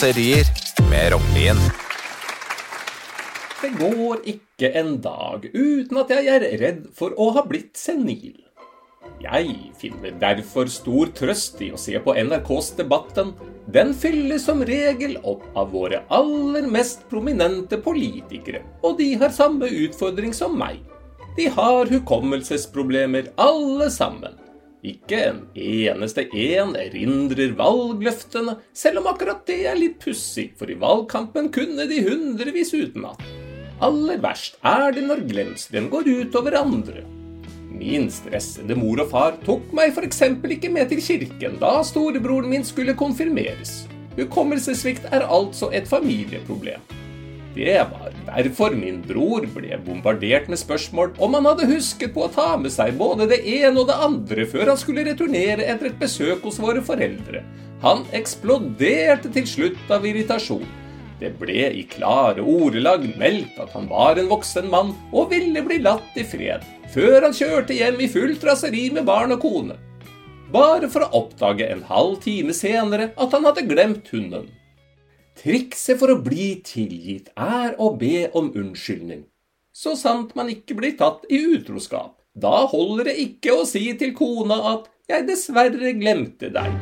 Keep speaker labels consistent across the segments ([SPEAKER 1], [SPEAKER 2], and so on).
[SPEAKER 1] Raserier med Rognlien.
[SPEAKER 2] Det går ikke en dag uten at jeg er redd for å ha blitt senil. Jeg finner derfor stor trøst i å se på NRKs Debatten. Den fyller som regel opp av våre aller mest prominente politikere, og de har samme utfordring som meg. De har hukommelsesproblemer, alle sammen. Ikke en eneste en erindrer valgløftene, selv om akkurat det er litt pussig, for i valgkampen kunne de hundrevis utenat. Aller verst er det når glemselen går ut over andre. Min stressede mor og far tok meg f.eks. ikke med til kirken da storebroren min skulle konfirmeres. Hukommelsessvikt er altså et familieproblem. Det var derfor min bror ble bombardert med spørsmål om han hadde husket på å ta med seg både det ene og det andre før han skulle returnere etter et besøk hos våre foreldre. Han eksploderte til slutt av irritasjon. Det ble i klare ordelag meldt at han var en voksen mann og ville bli latt i fred, før han kjørte hjem i fullt raseri med barn og kone. Bare for å oppdage en halv time senere at han hadde glemt hunden. Trikset for å bli tilgitt er å be om unnskyldning. Så sant man ikke blir tatt i utroskap. Da holder det ikke å si til kona at 'jeg dessverre glemte deg'.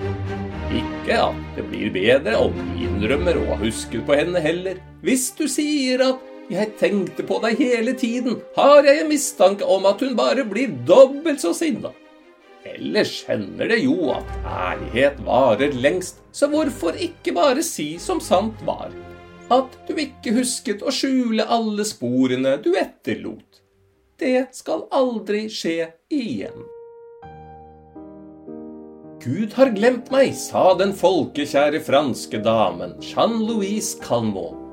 [SPEAKER 2] Ikke at det blir bedre om du innrømmer å ha husket på henne heller. Hvis du sier at 'jeg tenkte på deg hele tiden', har jeg en mistanke om at hun bare blir dobbelt så sinna. Ellers hender det jo at ærlighet varer lengst, så hvorfor ikke bare si som sant var? At du ikke husket å skjule alle sporene du etterlot. Det skal aldri skje igjen. Gud har glemt meg, sa den folkekjære franske damen Jean-Louise Calmont.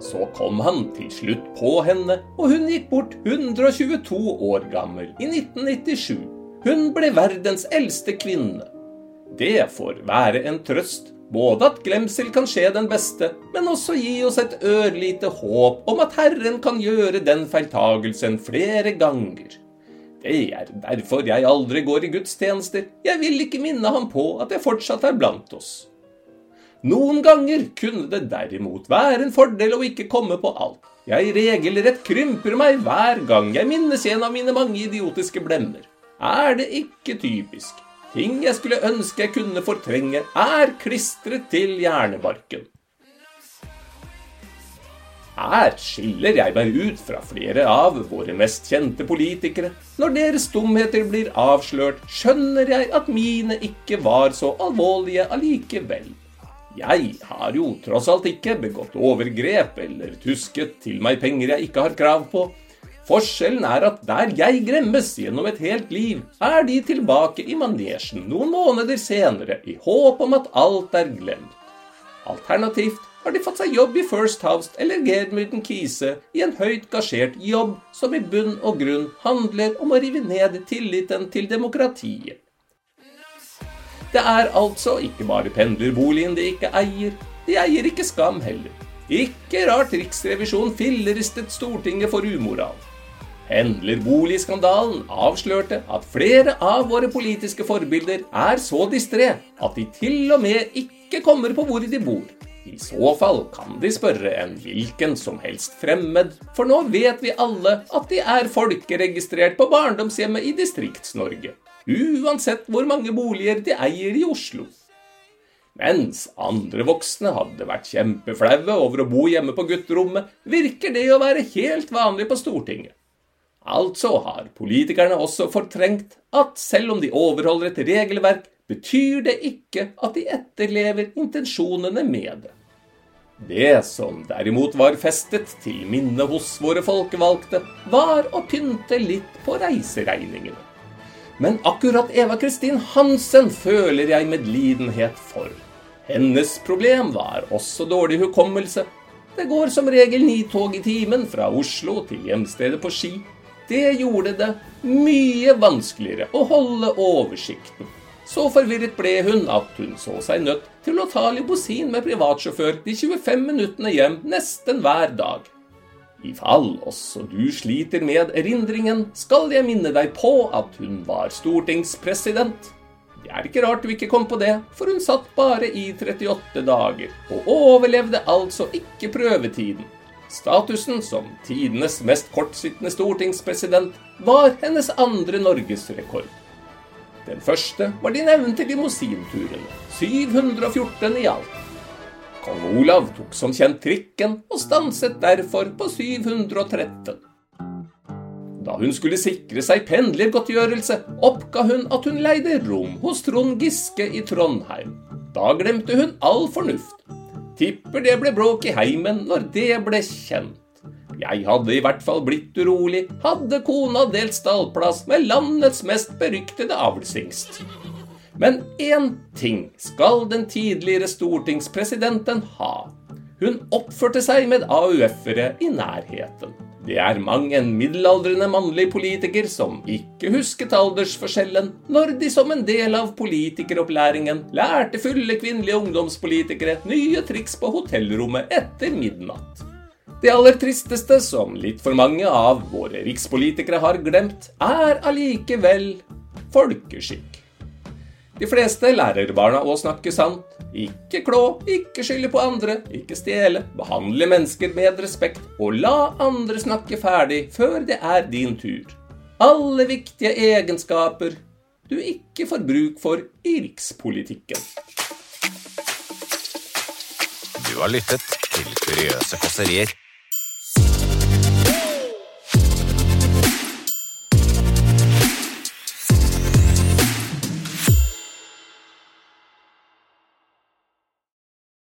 [SPEAKER 2] Så kom han til slutt på henne, og hun gikk bort 122 år gammel i 1997. Hun ble verdens eldste kvinne. Det får være en trøst, både at glemsel kan skje den beste, men også gi oss et ørlite håp om at Herren kan gjøre den feiltagelsen flere ganger. Det er derfor jeg aldri går i gudstjenester. Jeg vil ikke minne ham på at jeg fortsatt er blant oss. Noen ganger kunne det derimot være en fordel å ikke komme på alt. Jeg regelrett krymper meg hver gang jeg minnes en av mine mange idiotiske blemmer. Er det ikke typisk? Ting jeg skulle ønske jeg kunne fortrenge, er klistret til hjernebarken. Her skiller jeg meg ut fra flere av våre mest kjente politikere. Når deres dumheter blir avslørt, skjønner jeg at mine ikke var så alvorlige allikevel. Jeg har jo tross alt ikke begått overgrep eller tusket til meg penger jeg ikke har krav på. Forskjellen er at der jeg gremmes gjennom et helt liv, er de tilbake i manesjen noen måneder senere i håp om at alt er glemt. Alternativt har de fått seg jobb i First House eller Germuden Kise i en høyt gasjert jobb som i bunn og grunn handler om å rive ned tilliten til demokratiet. Det er altså ikke bare pendlerboligen de ikke eier, de eier ikke Skam heller. Ikke rart Riksrevisjonen filleristet Stortinget for umoral. Pendlerboligskandalen avslørte at flere av våre politiske forbilder er så distré at de til og med ikke kommer på hvor de bor. I så fall kan de spørre en hvilken som helst fremmed, for nå vet vi alle at de er folkeregistrert på barndomshjemmet i Distrikts-Norge. Uansett hvor mange boliger de eier i Oslo. Mens andre voksne hadde vært kjempeflaue over å bo hjemme på gutterommet, virker det å være helt vanlig på Stortinget. Altså har politikerne også fortrengt at selv om de overholder et regelverk, betyr det ikke at de etterlever intensjonene med det. Det som derimot var festet til minne hos våre folkevalgte, var å pynte litt på reiseregningene. Men akkurat Eva Kristin Hansen føler jeg medlidenhet for. Hennes problem var også dårlig hukommelse. Det går som regel ni tog i timen fra Oslo til hjemstedet på Ski. Det gjorde det mye vanskeligere å holde oversikten. Så forvirret ble hun at hun så seg nødt til å ta limousin med privatsjåfør de 25 minuttene hjem nesten hver dag. I fall også du sliter med erindringen, skal jeg minne deg på at hun var stortingspresident. Det er ikke rart du ikke kom på det, for hun satt bare i 38 dager, og overlevde altså ikke prøvetiden. Statusen som tidenes mest kortsittende stortingspresident var hennes andre norgesrekord. Den første var de nevnte limousinturene, 714 i alt. Kong Olav tok som kjent trikken, og stanset derfor på 713. Da hun skulle sikre seg pendlergodtgjørelse, oppga hun at hun leide rom hos Trond Giske i Trondheim. Da glemte hun all fornuft. Tipper det ble bråk i heimen når det ble kjent. Jeg hadde i hvert fall blitt urolig, hadde kona delt stallplass med landets mest beryktede avlshingst. Men én ting skal den tidligere stortingspresidenten ha. Hun oppførte seg med AUF-ere i nærheten. Det er mang en middelaldrende mannlig politiker som ikke husket aldersforskjellen når de som en del av politikeropplæringen lærte fulle kvinnelige ungdomspolitikere nye triks på hotellrommet etter midnatt. Det aller tristeste som litt for mange av våre rikspolitikere har glemt, er allikevel folkeskikk. De fleste lærer barna å snakke sant. Ikke klå, ikke skylde på andre, ikke stjele. Behandle mennesker med respekt, og la andre snakke ferdig før det er din tur. Alle viktige egenskaper du ikke får bruk for i rikspolitikken.
[SPEAKER 1] Du har lyttet til Kuriøse kåserier